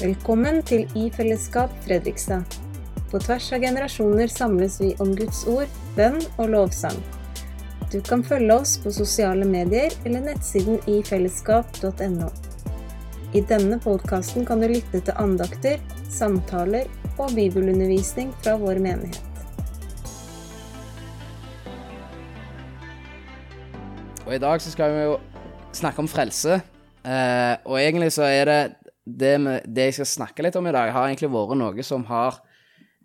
Velkommen til I fellesskap Fredrikstad. På tvers av generasjoner samles vi om Guds ord, bønn og lovsang. Du kan følge oss på sosiale medier eller nettsiden ifellesskap.no. I denne podkasten kan du lytte til andakter, samtaler og bibelundervisning fra vår menighet. Og i dag så skal vi jo snakke om frelse. Eh, og egentlig så er det det, med, det jeg skal snakke litt om i dag, har egentlig vært noe som har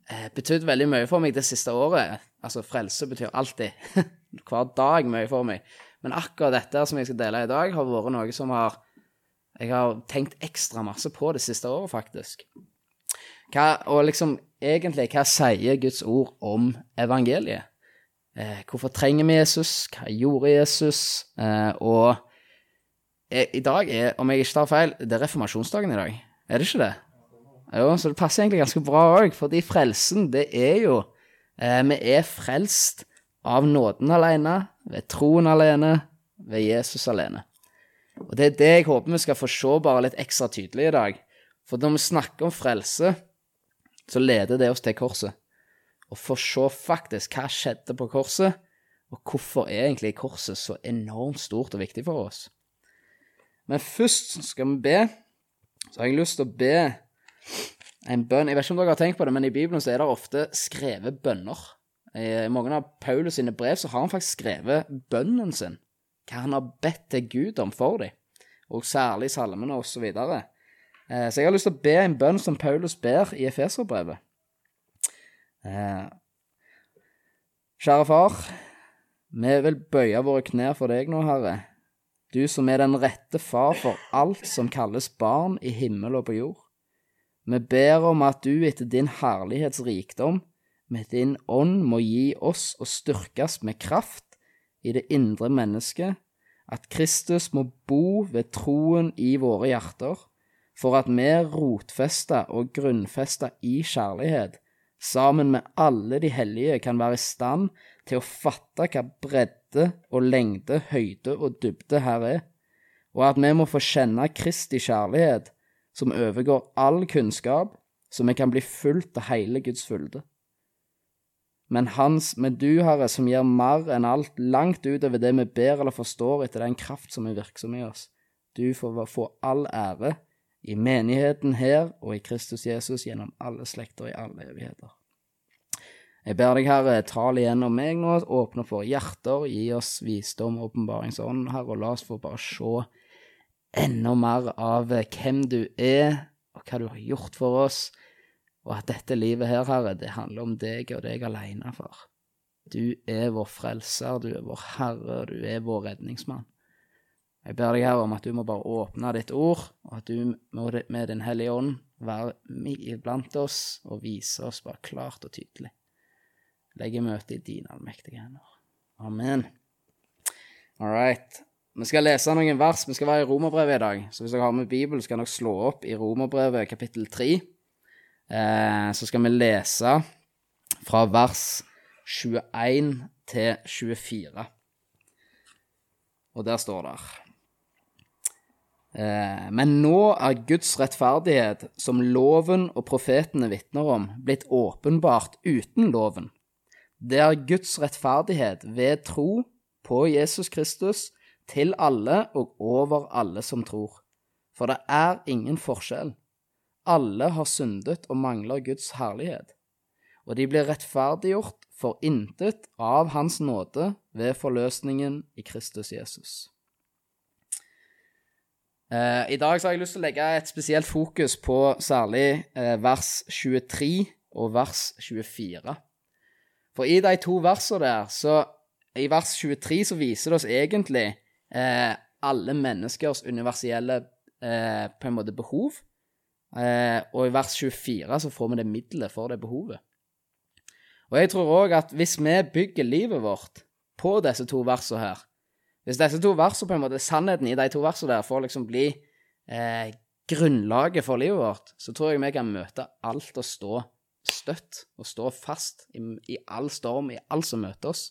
eh, betydd veldig mye for meg det siste året. Altså, frelse betyr alltid. Hver dag mye for meg. Men akkurat dette som jeg skal dele i dag, har vært noe som har Jeg har tenkt ekstra masse på det siste året, faktisk. Hva, og liksom, egentlig, hva sier Guds ord om evangeliet? Eh, hvorfor trenger vi Jesus? Hva gjorde Jesus? Eh, og i dag er, om jeg ikke tar feil, det er reformasjonsdagen i dag. Er det ikke det? Jo, så det passer egentlig ganske bra òg, fordi frelsen, det er jo eh, Vi er frelst av nåden alene, ved troen alene, ved Jesus alene. Og det er det jeg håper vi skal få se bare litt ekstra tydelig i dag. For når vi snakker om frelse, så leder det oss til korset og få se faktisk hva skjedde på korset, og hvorfor er egentlig korset så enormt stort og viktig for oss. Men først skal vi be. Så har jeg lyst til å be en bønn. Jeg vet ikke om dere har tenkt på det, men i Bibelen så er det ofte skrevet bønner. I mange av Paulus sine brev så har han faktisk skrevet bønnen sin. Hva han har bedt til Gud om for dem. Og særlig salmene osv. Så, videre. Eh, så jeg har lyst til å be en bønn som Paulus ber i Efeserbrevet. Eh, kjære far, vi vil bøye våre knær for deg nå, Herre. Du som er den rette far for alt som kalles barn i himmel og på jord. Vi ber om at du etter din herlighets rikdom med din ånd må gi oss å styrkes med kraft i det indre mennesket, at Kristus må bo ved troen i våre hjerter, for at vi rotfesta og grunnfesta i kjærlighet sammen med alle de hellige, kan være i stand til å fatte hva bredde og lengde, høyde og dybde her er, og at vi må få kjenne Kristi kjærlighet, som overgår all kunnskap, så vi kan bli fulgt av hele Guds fylde. Men Hans, med du, Herre, som gir mer enn alt, langt utover det vi ber eller forstår etter den kraft som er virksom i oss. Du får få all ære i menigheten her og i Kristus Jesus gjennom alle slekter i alle evigheter. Jeg ber deg, Herre, tal igjennom meg nå, åpne for hjerter, gi oss visdom og åpenbaringsånd, Herre, og la oss få bare se enda mer av hvem du er, og hva du har gjort for oss, og at dette livet her, Herre, det handler om deg og deg alene, far. Du er vår frelser, du er vår Herre, du er vår redningsmann. Jeg ber deg, Herre, om at du må bare åpne ditt ord, og at du må med Din Hellige Ånd være iblant oss og vise oss bare klart og tydelig. Legg møtet i dine allmektige hender. Amen. All right. Vi skal lese noen vers. Vi skal være i Romerbrevet i dag. Så hvis dere har med Bibelen, så kan dere slå opp i Romerbrevet kapittel 3. Eh, så skal vi lese fra vers 21 til 24. Og der står det Eh, men nå er Guds rettferdighet, som loven og profetene vitner om, blitt åpenbart uten loven. Det er Guds rettferdighet ved tro på Jesus Kristus til alle og over alle som tror. For det er ingen forskjell. Alle har syndet og mangler Guds herlighet. Og de blir rettferdiggjort for intet av Hans nåde ved forløsningen i Kristus Jesus. Eh, I dag har jeg lyst til å legge et spesielt fokus på særlig eh, vers 23 og vers 24. For i de to versene der, så I vers 23 så viser det oss egentlig eh, alle menneskers universelle på en måte behov. og i vers 24 så får vi det middelet for det behovet. Og jeg tror òg at hvis vi bygger livet vårt på disse to versene her, hvis disse to versene, på en måte, sannheten i de to versene der, får liksom bli eh, grunnlaget for livet vårt, så tror jeg vi kan møte alt og stå støtt og stå fast i, i all storm, i alt som møter oss.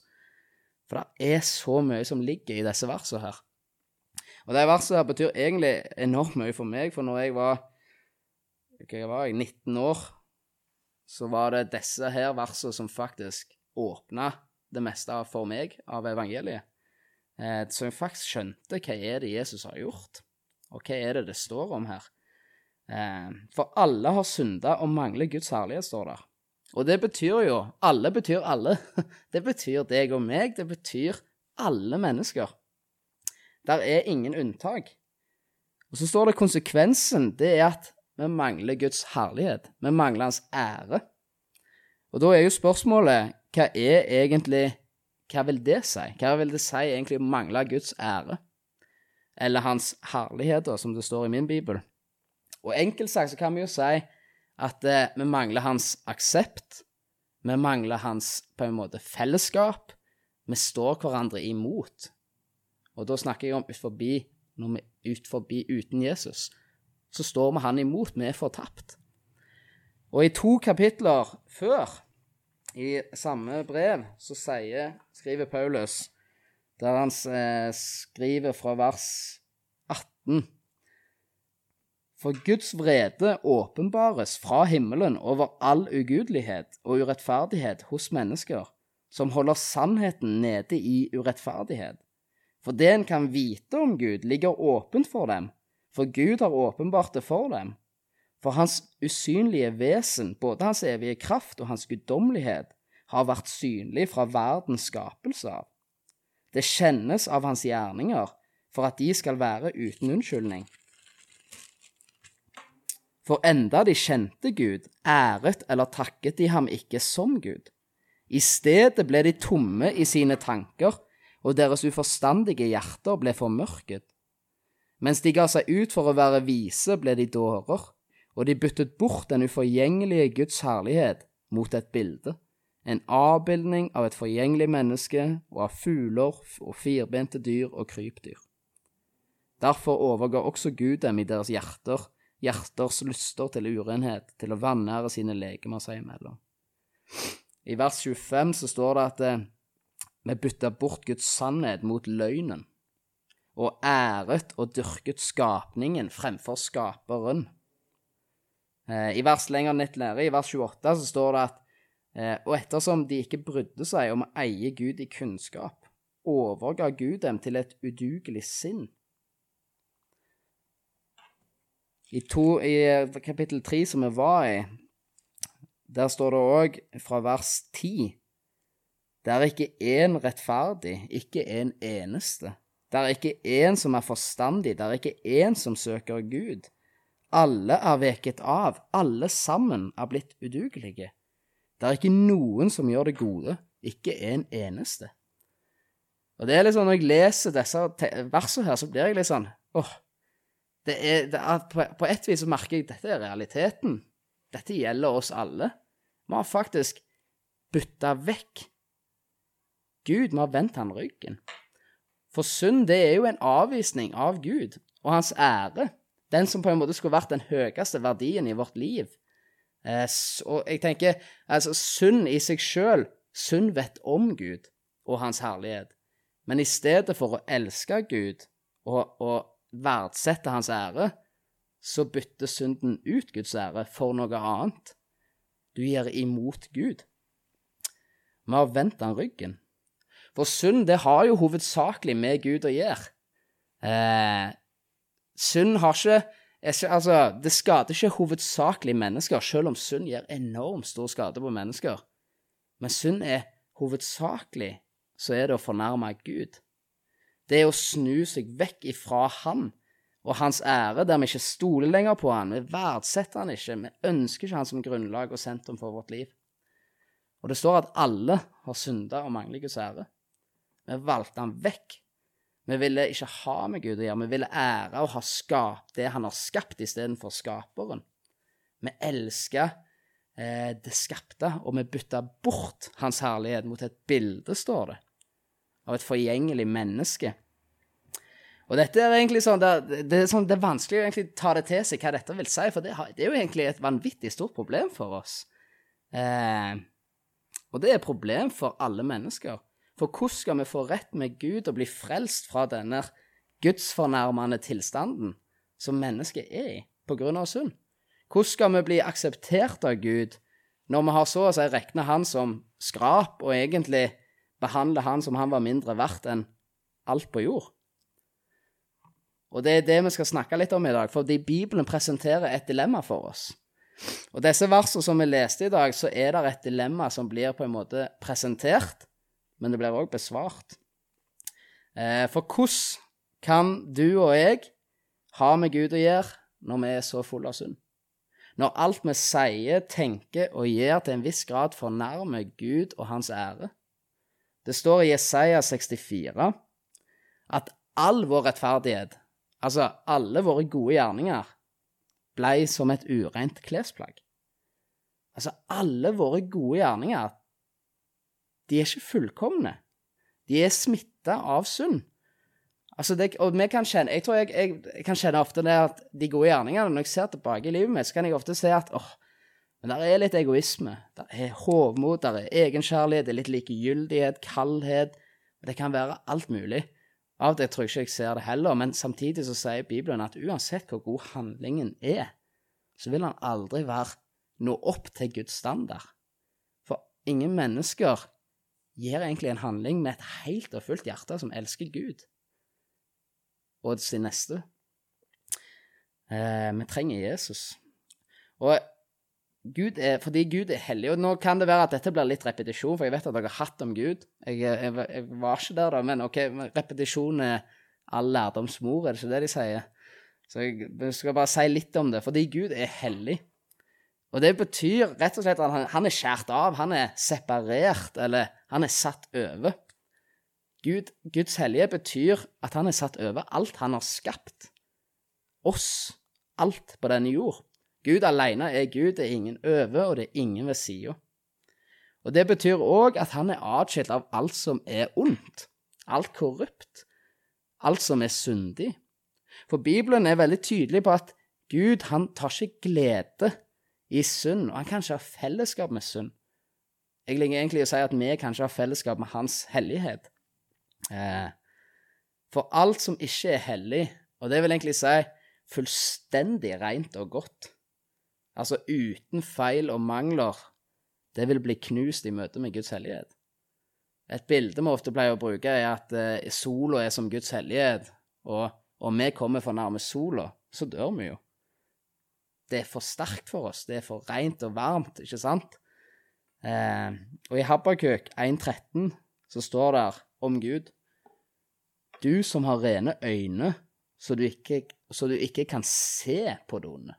For det er så mye som ligger i disse versene her. Og de versene her betyr egentlig enormt mye for meg, for når jeg var hva var jeg, 19 år, så var det disse her versene som faktisk åpna det meste for meg av evangeliet. Eh, så jeg faktisk skjønte hva er det Jesus har gjort, og hva er det det står om her. Eh, for alle har synda og mangler Guds herlighet, står der. Og det betyr jo Alle betyr alle. Det betyr deg og meg. Det betyr alle mennesker. Der er ingen unntak. Og så står det konsekvensen. Det er at vi mangler Guds herlighet. Vi mangler Hans ære. Og da er jo spørsmålet hva er egentlig Hva vil det si? Hva vil det si egentlig å mangle Guds ære? Eller Hans herligheter, som det står i min bibel. Og enkelt sagt så kan vi jo si at eh, vi mangler hans aksept. Vi mangler hans på en måte fellesskap. Vi står hverandre imot. Og da snakker jeg om ut forbi, når vi er ut forbi uten Jesus. Så står vi han imot. Vi er fortapt. Og i to kapitler før, i samme brev, så sier, skriver Paulus, der han eh, skriver fra vers 18 for Guds vrede åpenbares fra himmelen over all ugudelighet og urettferdighet hos mennesker, som holder sannheten nede i urettferdighet. For det en kan vite om Gud, ligger åpent for dem, for Gud har åpenbart det for dem. For hans usynlige vesen, både hans evige kraft og hans guddommelighet, har vært synlig fra verdens skapelse av. Det kjennes av hans gjerninger, for at de skal være uten unnskyldning. For enda de kjente Gud, æret eller takket de ham ikke som Gud. I stedet ble de tomme i sine tanker, og deres uforstandige hjerter ble formørket. Mens de ga seg ut for å være vise, ble de dårer, og de byttet bort den uforgjengelige Guds herlighet mot et bilde, en avbildning av et forgjengelig menneske og av fugler og firbente dyr og krypdyr. Derfor overga også Gud dem i deres hjerter hjerters lyster til urenhet, til å vanære sine legemer seg imellom. I vers 25 så står det at eh, vi bytta bort Guds sannhet mot løgnen, og æret og dyrket skapningen fremfor skaperen. Eh, I vers lenger nett lære, i vers 28, så står det at eh, og ettersom de ikke brydde seg om å eie Gud i kunnskap, overga Gud dem til et udugelig sinn I, to, i eh, kapittel tre som vi var i, der står det òg fra vers ti Det er ikke én rettferdig, ikke en eneste. Det er ikke én som er forstandig, det er ikke én som søker Gud. Alle er veket av, alle sammen er blitt udugelige. Det er ikke noen som gjør det gode, ikke en eneste. Og det er litt sånn, Når jeg leser disse versene her, så blir jeg litt sånn åh, det er, det er, på, på et vis så merker jeg at dette er realiteten. Dette gjelder oss alle. Vi har faktisk bytta vekk Gud. Vi har vendt han ryggen. For synd, det er jo en avvisning av Gud og hans ære. Den som på en måte skulle vært den høyeste verdien i vårt liv. Eh, og jeg tenker, altså, synd i seg sjøl Synd vet om Gud og hans herlighet. Men i stedet for å elske Gud og, og verdsetter hans ære, så bytter synden ut Guds ære for noe annet. Du gir imot Gud. Vi har vendt han ryggen. For synd, det har jo hovedsakelig med Gud å gjøre. Eh, synd har ikke Altså, det skader ikke hovedsakelig mennesker, selv om synd gjør enormt stor skade på mennesker. Men synd er hovedsakelig så er det å fornærme Gud det er å snu seg vekk ifra han og hans ære, der vi ikke stoler lenger på han, vi verdsetter han ikke, vi ønsker ikke han som grunnlag og sentrum for vårt liv. Og det står at alle har synda og mangler Guds ære. Vi valgte han vekk. Vi ville ikke ha med Gud å gjøre, vi ville ære og ha skapt det han har skapt, istedenfor skaperen. Vi elska eh, det skapte, og vi bytta bort hans herlighet mot et bilde, står det av et forgjengelig menneske. Og dette er egentlig sånn det, det, er sånn, det er vanskelig å egentlig ta det til seg hva dette vil si, for det, det er jo egentlig et vanvittig stort problem for oss. Eh, og det er et problem for alle mennesker. For hvordan skal vi få rett med Gud og bli frelst fra denne gudsfornærmende tilstanden som mennesket er i på grunn av synd? Hvordan skal vi bli akseptert av Gud når vi har så å si regna han som skrap, og egentlig behandler han som han var mindre verdt enn alt på jord? Og det er det vi skal snakke litt om i dag, fordi Bibelen presenterer et dilemma for oss. Og disse versene som vi leste i dag, så er det et dilemma som blir på en måte presentert, men det blir òg besvart. Eh, for hvordan kan du og jeg ha med Gud å gjøre når vi er så fulle av synd? Når alt vi sier, tenker og gjør til en viss grad fornærmer Gud og hans ære? Det står i Jesaja 64 at all vår rettferdighet, altså alle våre gode gjerninger, blei som et ureint klesplagg. Altså, alle våre gode gjerninger, de er ikke fullkomne. De er smitta av synd. Altså det, og vi kan kjenne, Jeg tror jeg, jeg, jeg, kan kjenne ofte det at de gode gjerningene Når jeg ser tilbake i livet mitt, så kan jeg ofte se at åh, men der er litt egoisme. Der er hovmod, der er egenkjærlighet, det er litt likegyldighet, kaldhet. Det kan være alt mulig. Av det tror jeg ikke jeg ser det heller, men samtidig så sier Bibelen at uansett hvor god handlingen er, så vil han aldri være nå opp til Guds standard. For ingen mennesker gir egentlig en handling med et helt og fullt hjerte som elsker Gud og sin neste. Eh, vi trenger Jesus. Og Gud er, fordi Gud er hellig. Og nå kan det være at dette blir litt repetisjon, for jeg vet at dere har hatt om Gud. Jeg, jeg, jeg var ikke der, da, men ok, repetisjon er all lærdoms mor, er det ikke det de sier? Så jeg, jeg skal bare si litt om det, fordi Gud er hellig. Og det betyr rett og slett at han, han er skåret av, han er separert, eller han er satt over. Gud, Guds hellige betyr at han er satt over alt han har skapt. Oss. Alt på denne jord. Gud alene er Gud, det er ingen over, og det er ingen ved sida. Og det betyr òg at han er atskilt av alt som er ondt, alt korrupt, alt som er syndig. For Bibelen er veldig tydelig på at Gud han tar ikke glede i synd, og han kan ikke ha fellesskap med synd. Jeg liker egentlig å si at vi kan ikke ha fellesskap med hans hellighet. Eh, for alt som ikke er hellig, og det vil egentlig si fullstendig rent og godt, altså uten feil og mangler, det vil bli knust i møte med Guds hellighet. Et bilde vi ofte pleier å bruke, er at eh, sola er som Guds hellighet, og om vi kommer for nærme sola, så dør vi jo. Det er for sterkt for oss, det er for rent og varmt, ikke sant? Eh, og i Habakuk 1.13 så står det om Gud Du som har rene øyne, så du ikke, så du ikke kan se på det onde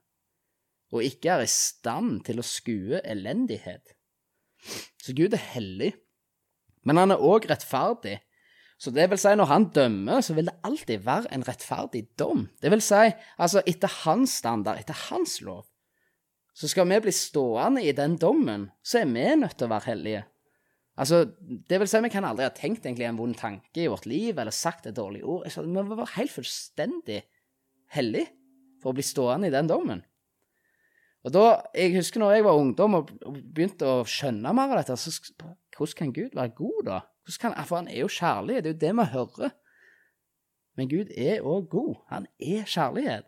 og ikke er i stand til å skue elendighet. Så Gud er hellig, men han er òg rettferdig. Så det vil si, når han dømmer, så vil det alltid være en rettferdig dom. Det vil si, altså etter hans standard, etter hans lov. Så skal vi bli stående i den dommen, så er vi nødt til å være hellige. Altså, det vil si, vi kan aldri ha tenkt egentlig en vond tanke i vårt liv, eller sagt et dårlig ord. Vi må være helt fullstendig hellige for å bli stående i den dommen. Og da, Jeg husker når jeg var ungdom og begynte å skjønne mer av dette, så hvordan kan Gud være god, da? Kan, for han er jo kjærlig, det er jo det vi hører. Men Gud er òg god. Han er kjærlighet.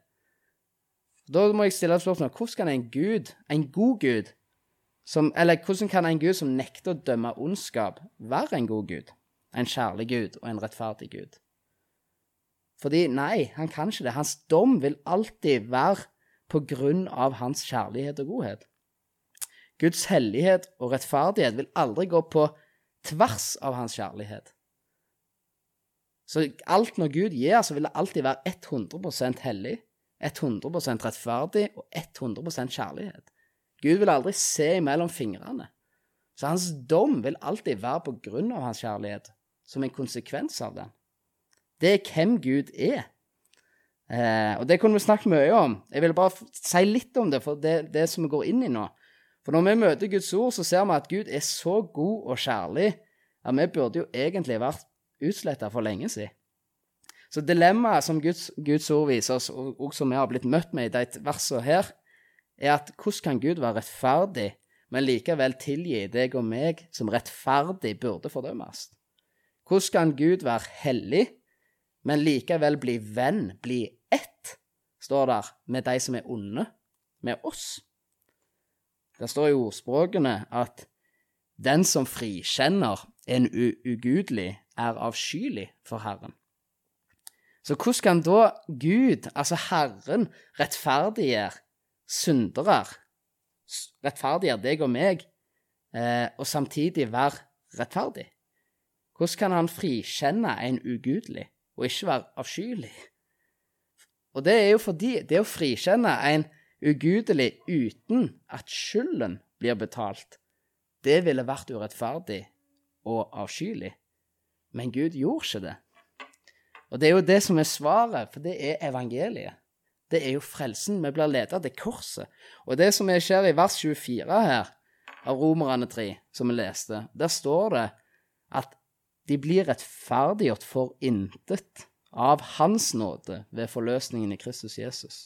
Da må jeg stille et. Hvordan kan en Gud, en god Gud, som, eller hvordan kan en Gud som nekter å dømme ondskap, være en god Gud? En kjærlig Gud og en rettferdig Gud? Fordi nei, han kan ikke det. Hans dom vil alltid være på grunn av hans kjærlighet og godhet. Guds hellighet og rettferdighet vil aldri gå på tvers av hans kjærlighet. Så alt når Gud gir, så vil det alltid være 100% hellig, 100% rettferdig og 100% kjærlighet. Gud vil aldri se imellom fingrene. Så hans dom vil alltid være på grunn av hans kjærlighet, som en konsekvens av den. Det er hvem Gud er. Eh, og det kunne vi snakket mye om. Jeg vil bare si litt om det, for det, det som vi går inn i nå. For når vi møter Guds ord, så ser vi at Gud er så god og kjærlig at vi burde jo egentlig vært utsletta for lenge siden. Så dilemmaet som Guds, Guds, ord viser oss, og, og som vi har blitt møtt med i de versene her, er at hvordan kan Gud være rettferdig, men likevel tilgi deg og meg som rettferdig burde fordømmes? Hvordan kan Gud være hellig, men likevel bli venn, bli ett, står der, med de som er onde, med oss. Det står i ordspråkene at den som frikjenner en ugudelig, er avskyelig for Herren. Så hvordan kan da Gud, altså Herren, rettferdiggjøre syndere, rettferdiggjøre deg og meg, eh, og samtidig være rettferdig? Hvordan kan han frikjenne en ugudelig, og ikke være avskyelig? Og det er jo fordi det å frikjenne en ugudelig uten at skylden blir betalt, det ville vært urettferdig og avskyelig. Men Gud gjorde ikke det. Og det er jo det som er svaret, for det er evangeliet. Det er jo frelsen. Vi blir ledet til korset. Og det som skjer i vers 24 her, av Romerne 3, som vi leste, der står det at de blir rettferdiggjort for intet av Hans nåde ved forløsningen i Kristus Jesus.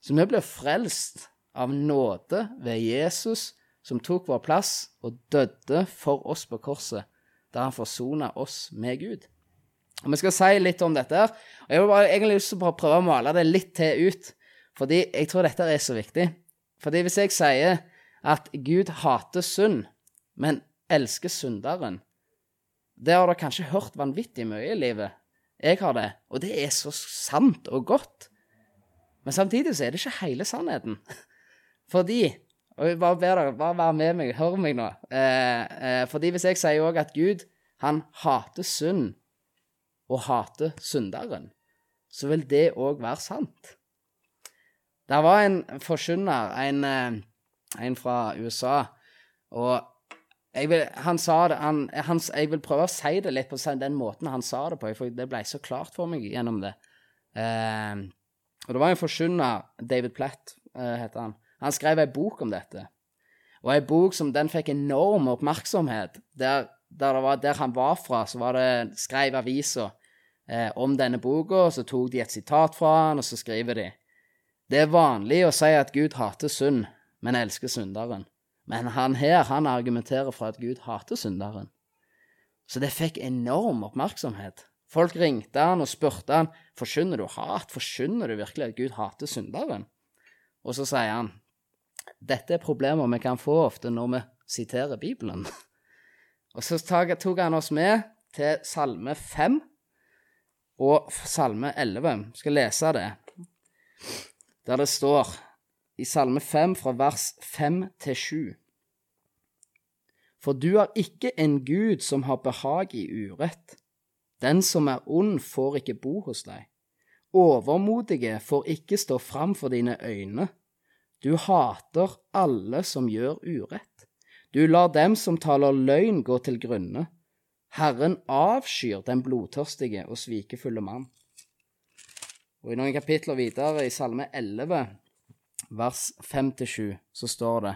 Så vi blir frelst av nåde ved Jesus, som tok vår plass og døde for oss på korset, da han forsona oss med Gud. Og Vi skal si litt om dette. her, og Jeg vil bare egentlig lyst til å prøve å male det litt til ut, fordi jeg tror dette er så viktig. Fordi hvis jeg sier at Gud hater synd, men elsker synderen, det har dere kanskje hørt vanvittig mye i livet. Jeg har det, og det er så sant og godt. Men samtidig så er det ikke hele sannheten. Fordi og bare ber dere, bare være med meg, hør meg nå. Eh, eh, fordi hvis jeg sier òg at Gud, han hater synd og hater synderen, så vil det òg være sant. Det var en forkynner, en, eh, en, fra USA, og vil, han sa det han, han, Jeg vil prøve å si det litt på den måten han sa det på, for det ble så klart for meg gjennom det. Eh, og det var en forkynner, David Platt eh, heter han. Han skrev ei bok om dette. Og ei bok som den fikk enorm oppmerksomhet. Der, der, var, der han var fra, så var det skrev avisa eh, om denne boka, så tok de et sitat fra han, og så skriver de Det er vanlig å si at Gud hater synd, men elsker synderen. Men han her, han argumenterer for at Gud hater synderen. Så det fikk enorm oppmerksomhet. Folk ringte han og spurte han, forkynner du hat, forkynner du virkelig at Gud hater synderen? Og så sier han dette er problemer vi kan få ofte når vi siterer Bibelen. Og så tok han oss med til Salme 5 og Salme 11. Jeg skal lese det, der det står i Salme 5 fra vers 5 til 7. For du er ikke en Gud som har behag i urett. Den som er ond, får ikke bo hos deg. Overmodige får ikke stå fram for dine øyne. Du hater alle som gjør urett. Du lar dem som taler løgn, gå til grunne. Herren avskyr den blodtørstige og svikefulle mann. Og I noen kapitler videre, i Salme 11, vers 5-7, så står det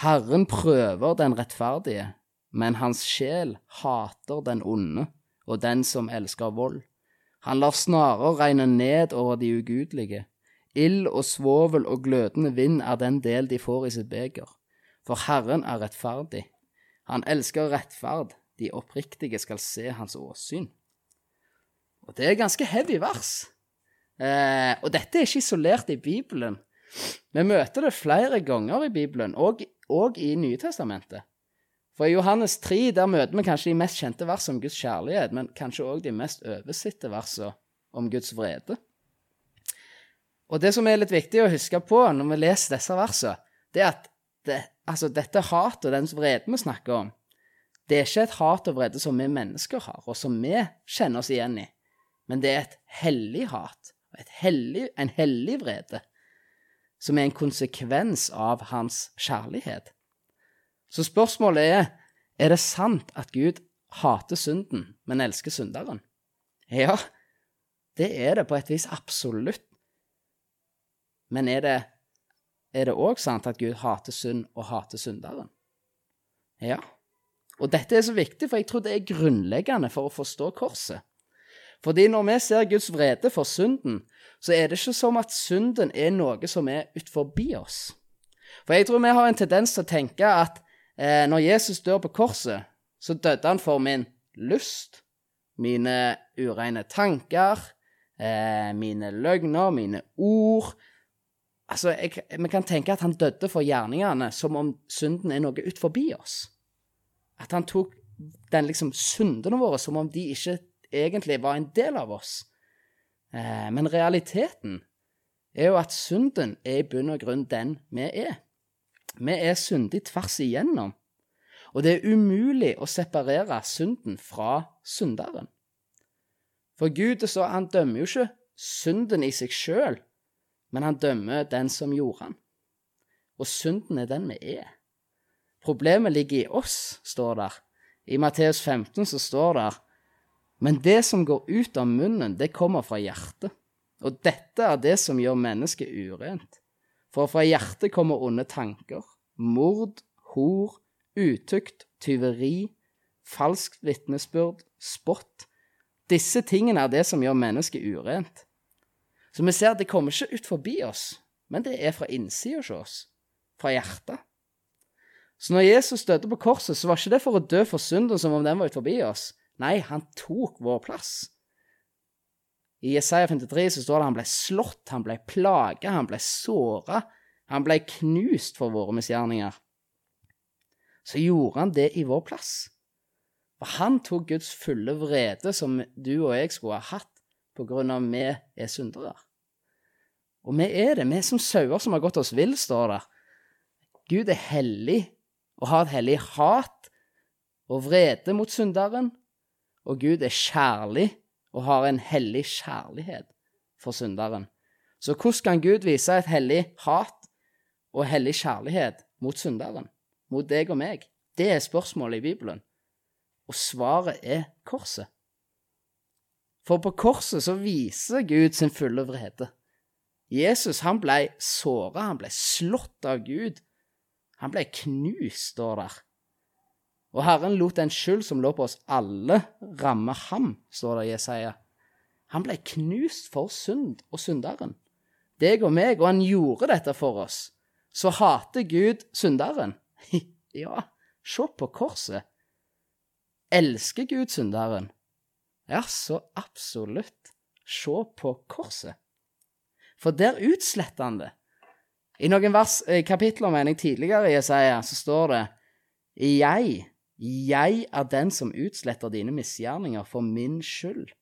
Herren prøver den rettferdige, men hans sjel hater den onde og den som elsker vold. Han lar snarere regne ned over de ugudelige. Ild og svovel og glødende vind er den del de får i sitt beger. For Herren er rettferdig. Han elsker rettferd. De oppriktige skal se hans åsyn. Og det er ganske heavy vers. Eh, og dette er ikke isolert i Bibelen. Vi møter det flere ganger i Bibelen, og, og i Nytestamentet. For i Johannes 3 der møter vi kanskje de mest kjente versene om Guds kjærlighet, men kanskje òg de mest oversette versene om Guds vrede. Og det som er litt viktig å huske på når vi leser disse versene, det er at det, altså dette hatet og den vreden vi snakker om, det er ikke et hat og vrede som vi mennesker har, og som vi kjenner oss igjen i, men det er et hellig hat, et hellig, en hellig vrede, som er en konsekvens av hans kjærlighet. Så spørsmålet er, er det sant at Gud hater synden, men elsker synderen? Ja, det er det på et vis absolutt. Men er det òg sant at Gud hater synd og hater synderen? Ja. Og dette er så viktig, for jeg tror det er grunnleggende for å forstå korset. Fordi når vi ser Guds vrede for synden, så er det ikke som at synden er noe som er utenfor oss. For jeg tror vi har en tendens til å tenke at eh, når Jesus dør på korset, så døde han for min lyst, mine ureine tanker, eh, mine løgner, mine ord, Altså, jeg, Vi kan tenke at han døde for gjerningene som om synden er noe ut forbi oss. At han tok den liksom syndene våre som om de ikke egentlig var en del av oss. Eh, men realiteten er jo at synden er i bunn og grunn den vi er. Vi er syndige tvers igjennom. Og det er umulig å separere synden fra synderen. For Gud så, han dømmer jo ikke synden i seg sjøl, men han dømmer den som gjorde han. Og synden er den vi er. Problemet ligger i oss, står der. I Matteus 15 så står det Men det som går ut av munnen, det kommer fra hjertet. Og dette er det som gjør mennesket urent. For fra hjertet kommer onde tanker, mord, hor, utukt, tyveri, falskt vitnesbyrd, spott. Disse tingene er det som gjør mennesket urent. Så vi ser at det kommer ikke ut forbi oss, men det er fra innsida hos oss, fra hjertet. Så når Jesus døde på korset, så var ikke det for å dø for synden som om den var ut forbi oss. Nei, han tok vår plass. I Jesaja 53 så står det han ble slått, han ble plaga, han ble såra, han ble knust for våre misgjerninger. Så gjorde han det i vår plass. For han tok Guds fulle vrede som du og jeg skulle ha hatt på grunn av vi er syndere. Og vi er det. Vi er som sauer som har gått oss vill, står det. Gud er hellig og har et hellig hat og vrede mot synderen. Og Gud er kjærlig og har en hellig kjærlighet for synderen. Så hvordan kan Gud vise et hellig hat og hellig kjærlighet mot synderen? Mot deg og meg? Det er spørsmålet i Bibelen. Og svaret er korset. For på korset så viser Gud sin fulle vrede. Jesus han ble såra, han ble slått av Gud. Han ble knust, står der. Og Herren lot den skyld som lå på oss alle, ramme ham, står det Jesaja. Han ble knust for synd og synderen. Deg og meg, og han gjorde dette for oss. Så hater Gud synderen. ja, se på korset. Elsker Gud synderen? Ja, så absolutt. Se på korset. For der utsletter han det. I noen vers, eh, kapitler, mener jeg, tidligere i Jesaja, så står det Jeg, jeg er den som utsletter dine misgjerninger for min skyld,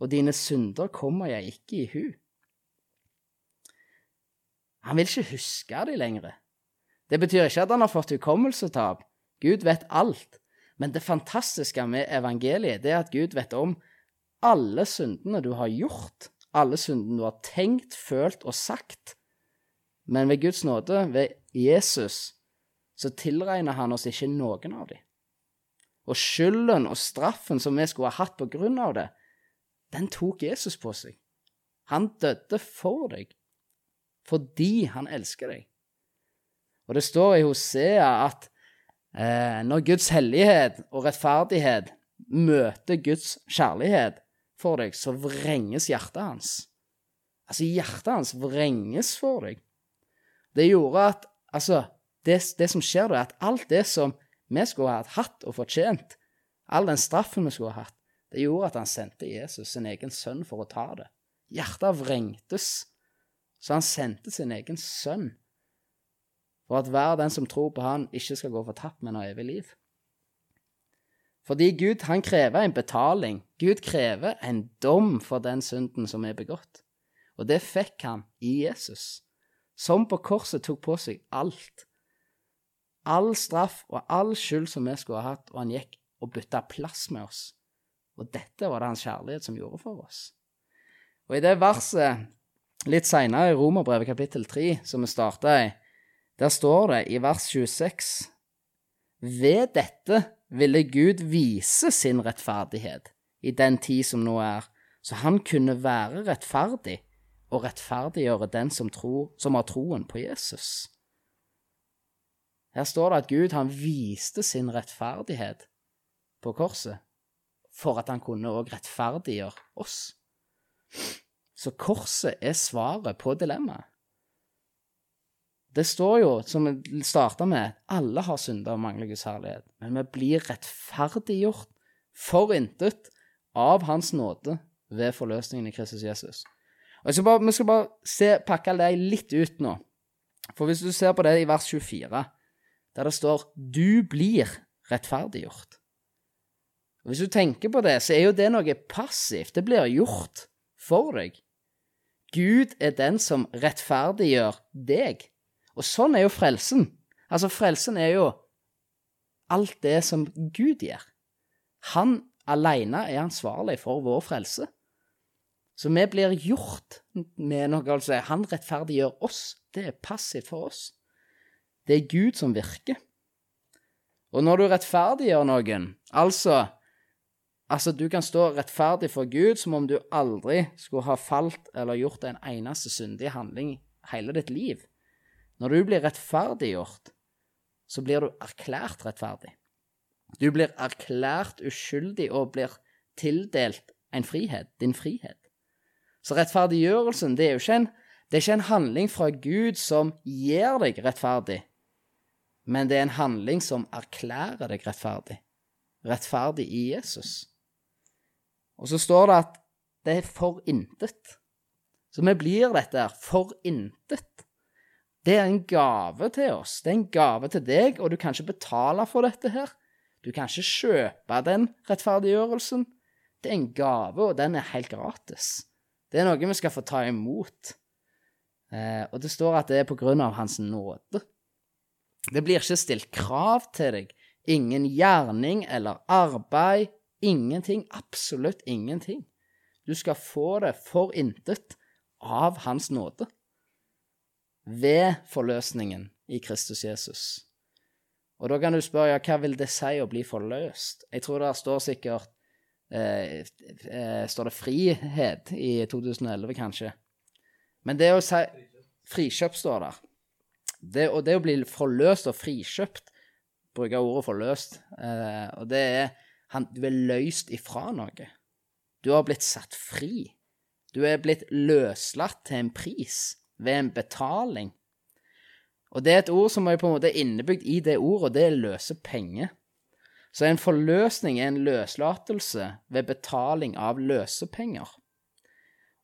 og dine synder kommer jeg ikke i hu. Han vil ikke huske de lenger. Det betyr ikke at han har fått hukommelsestap. Gud vet alt. Men det fantastiske med evangeliet det er at Gud vet om alle syndene du har gjort, alle syndene du har tenkt, følt og sagt. Men ved Guds nåde, ved Jesus, så tilregner han oss ikke noen av dem. Og skylden og straffen som vi skulle ha hatt på grunn av det, den tok Jesus på seg. Han døde for deg, fordi han elsker deg. Og det står i Hosea at eh, når Guds hellighet og rettferdighet møter Guds kjærlighet, for deg, så vrenges hjertet hans. Altså, hjertet hans vrenges for deg. Det gjorde at Altså, det, det som skjer da, er at alt det som vi skulle ha hatt og fortjent, all den straffen vi skulle ha hatt, det gjorde at han sendte Jesus, sin egen sønn, for å ta det. Hjertet vrengtes, så han sendte sin egen sønn for at hver den som tror på han, ikke skal gå fortapt, men ha evig liv. Fordi Gud han krever en betaling. Gud krever en dom for den synden som er begått. Og det fikk han i Jesus, som på korset tok på seg alt. All straff og all skyld som vi skulle ha hatt, og han gikk og bytta plass med oss. Og dette var det hans kjærlighet som gjorde for oss. Og i det verset litt seinere i Romerbrevet kapittel 3, som vi starta i, der står det i vers 26 Ved dette ville Gud vise sin rettferdighet i den tid som nå er, så han kunne være rettferdig og rettferdiggjøre den som, tror, som har troen på Jesus. Her står det at Gud han viste sin rettferdighet på korset for at han kunne òg rettferdiggjøre oss. Så korset er svaret på dilemmaet. Det står jo, som vi starta med, alle har synda og mangler Guds herlighet. Men vi blir rettferdiggjort for intet av Hans nåde ved forløsningen i Kristus Jesus. Og skal bare, Vi skal bare se, pakke det litt ut nå. For hvis du ser på det i vers 24, der det står 'du blir rettferdiggjort'. Og Hvis du tenker på det, så er jo det noe passivt. Det blir gjort for deg. Gud er den som rettferdiggjør deg. Og sånn er jo frelsen. Altså, frelsen er jo alt det som Gud gjør. Han alene er ansvarlig for vår frelse. Så vi blir gjort med noe, altså. Han rettferdiggjør oss. Det er passivt for oss. Det er Gud som virker. Og når du rettferdiggjør noen, altså Altså, du kan stå rettferdig for Gud som om du aldri skulle ha falt eller gjort en eneste syndig handling hele ditt liv. Når du blir rettferdiggjort, så blir du erklært rettferdig. Du blir erklært uskyldig og blir tildelt en frihet, din frihet. Så rettferdiggjørelsen, det er jo ikke en, det er ikke en handling fra Gud som gjør deg rettferdig, men det er en handling som erklærer deg rettferdig. Rettferdig i Jesus. Og så står det at det er for intet. Så vi blir dette for intet. Det er en gave til oss. Det er en gave til deg, og du kan ikke betale for dette her. Du kan ikke kjøpe den rettferdiggjørelsen. Det er en gave, og den er helt gratis. Det er noe vi skal få ta imot. Eh, og det står at det er på grunn av Hans nåde. Det blir ikke stilt krav til deg. Ingen gjerning eller arbeid Ingenting. Absolutt ingenting. Du skal få det for intet av Hans nåde. Ved forløsningen i Kristus Jesus. Og da kan du spørre ja, hva vil det si å bli forløst? Jeg tror det står sikkert eh, eh, Står det frihet i 2011, kanskje? Men det å si Frikjøp står der. Det, og det å bli forløst og frikjøpt, bruker ordet forløst, eh, og det er han, du er løst ifra noe. Du har blitt satt fri. Du er blitt løslatt til en pris, ved en betaling. Og det er et ord som er på en måte innebygd i det ordet, og det er løse penger. Så en forløsning er en løslatelse ved betaling av løsepenger.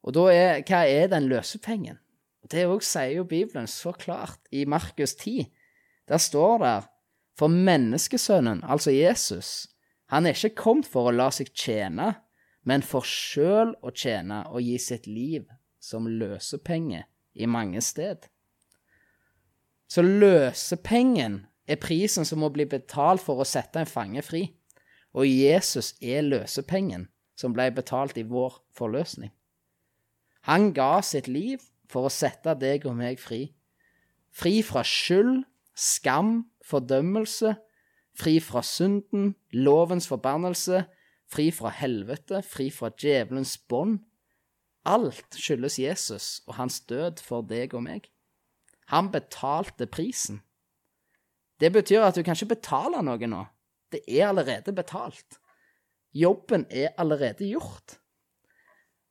Og da er, hva er den løsepengen? Det òg sier jo Bibelen så klart i Markus 10. Der står det For menneskesønnen, altså Jesus, han er ikke kommet for å la seg tjene, men for sjøl å tjene og gi sitt liv som løsepenge i mange sted. Så løsepengen er prisen som må bli betalt for å sette en fange fri, og Jesus er løsepengen som ble betalt i vår forløsning. Han ga sitt liv for å sette deg og meg fri. Fri fra skyld, skam, fordømmelse fri fra synden, lovens forbannelse, fri fra helvete, fri fra djevelens bånd. Alt skyldes Jesus og hans død for deg og meg. Han betalte prisen. Det betyr at du kan ikke betale noe nå. Det er allerede betalt. Jobben er allerede gjort.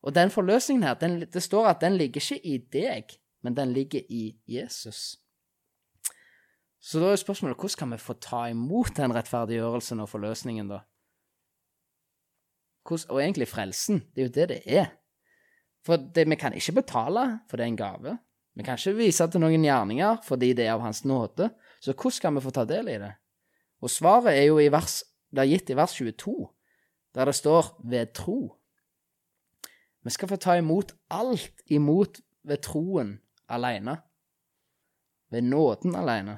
Og den forløsningen her, den, det står at den ligger ikke i deg, men den ligger i Jesus. Så da er spørsmålet hvordan kan vi få ta imot den rettferdiggjørelsen og forløsningen, da? Hvordan, og egentlig frelsen. Det er jo det det er. For det, vi kan ikke betale, for det er en gave. Vi kan ikke vise til noen gjerninger fordi det er av Hans nåde. Så hvordan skal vi få ta del i det? Og svaret er jo i vers, det er gitt i vers 22, der det står 'ved tro'. Vi skal få ta imot alt imot ved troen alene. Ved nåden alene.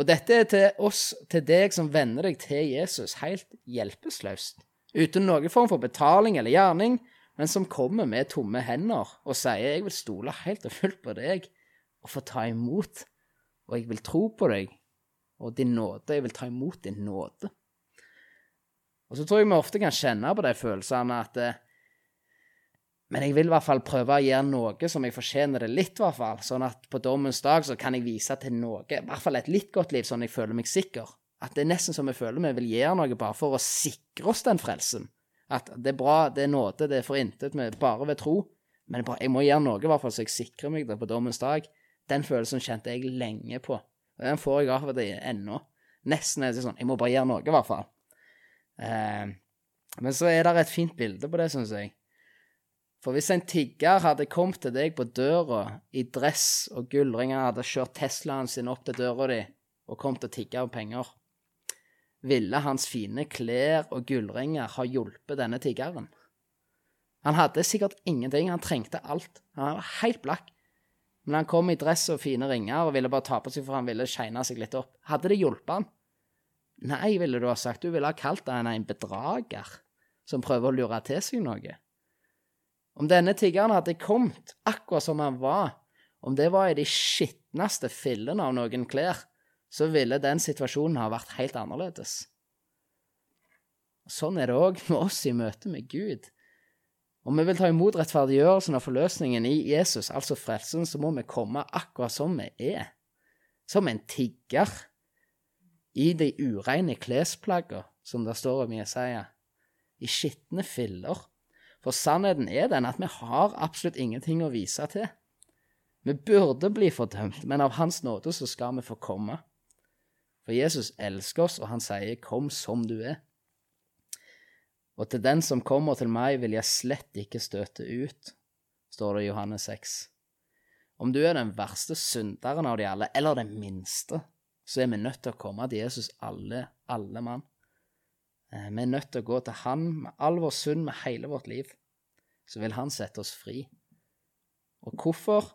Og dette er til oss, til deg som venner deg til Jesus, helt hjelpeløst. Uten noen form for betaling eller gjerning, men som kommer med tomme hender og sier 'jeg vil stole helt og fullt på deg' og få ta imot, og jeg vil tro på deg og din nåde, jeg vil ta imot din nåde. Og så tror jeg vi ofte kan kjenne på de følelsene at eh, men jeg vil i hvert fall prøve å gjøre noe som jeg fortjener det litt, i hvert fall. Sånn at på dommens dag så kan jeg vise til noe, i hvert fall et litt godt liv, sånn jeg føler meg sikker. At det er nesten som jeg føler vi vil gjøre noe bare for å sikre oss den frelsen. At det er bra, det er nåde, det er for intet, bare ved tro. Men jeg må gjøre noe, i hvert fall, så jeg sikrer meg det på dommens dag. Den følelsen kjente jeg lenge på. Og den får jeg av til ennå. Nesten er det sånn Jeg må bare gjøre noe, i hvert fall. Eh, men så er det et fint bilde på det, syns jeg. For hvis en tigger hadde kommet til deg på døra i dress, og gullringer hadde kjørt Teslaen sin opp til døra di og kommet og tigga om penger, ville hans fine klær og gullringer ha hjulpet denne tiggeren? Han hadde sikkert ingenting, han trengte alt. Han var helt blakk. Men han kom i dress og fine ringer og ville bare ta på seg for han ville shine seg litt opp. Hadde det hjulpet han? Nei, ville du ha sagt. Du ville ha kalt han en bedrager som prøver å lure til seg noe. Om denne tiggeren hadde kommet akkurat som han var, om det var i de skitneste fillene av noen klær, så ville den situasjonen ha vært helt annerledes. Sånn er det òg med oss i møte med Gud. Om vi vil ta imot rettferdiggjørelsen og forløsningen i Jesus, altså frelsen, så må vi komme akkurat som vi er. Som en tigger. I de ureine klesplagger, som det står om Jesaja. I skitne filler for sannheten er den at vi har absolutt ingenting å vise til. Vi burde bli fordømt, men av Hans nåde så skal vi få komme. For Jesus elsker oss, og han sier 'kom som du er'. Og til den som kommer til meg, vil jeg slett ikke støte ut, står det i Johannes 6. Om du er den verste synderen av de alle, eller den minste, så er vi nødt til å komme til Jesus alle, alle mann. Eh, vi er nødt til å gå til Han med all vår synd, med hele vårt liv. Så vil Han sette oss fri. Og hvorfor?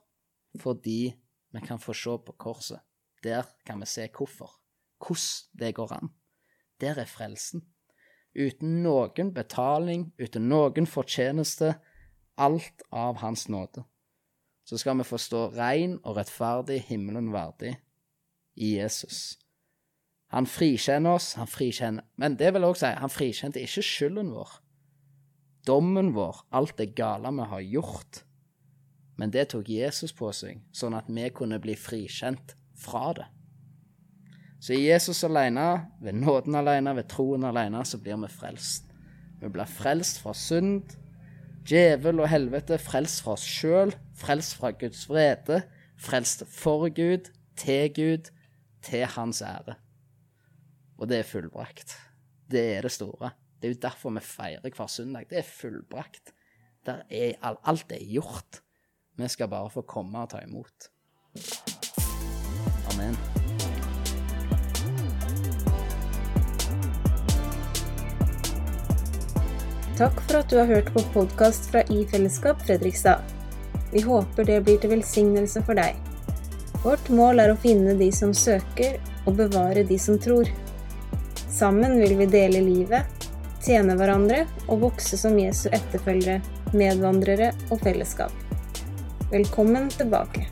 Fordi vi kan få se på korset. Der kan vi se hvorfor. Hvordan det går an. Der er frelsen. Uten noen betaling, uten noen fortjeneste. Alt av Hans nåde. Så skal vi få stå rein og rettferdig himmelen verdig i Jesus. Han frikjenner oss, han frikjenner Men det vil òg si, han frikjente ikke skylden vår. Dommen vår, alt det gale vi har gjort. Men det tok Jesus på seg, sånn at vi kunne bli frikjent fra det. Så i Jesus alene, ved nåden alene, ved troen alene, så blir vi frelst. Vi blir frelst fra synd, djevel og helvete, frelst fra oss sjøl, frelst fra Guds vrede, frelst for Gud, til Gud, til Hans ære. Og det er fullbrakt. Det er det store. Det er jo derfor vi feirer hver søndag. Det er fullbrakt. Er, alt er gjort. Vi skal bare få komme og ta imot. Amen. Takk for at du har hørt på podkast fra I Fellesskap Fredrikstad. Vi håper det blir til velsignelse for deg. Vårt mål er å finne de som søker, og bevare de som tror. Sammen vil vi dele livet, tjene hverandre og vokse som Jesu etterfølgere, medvandrere og fellesskap. Velkommen tilbake.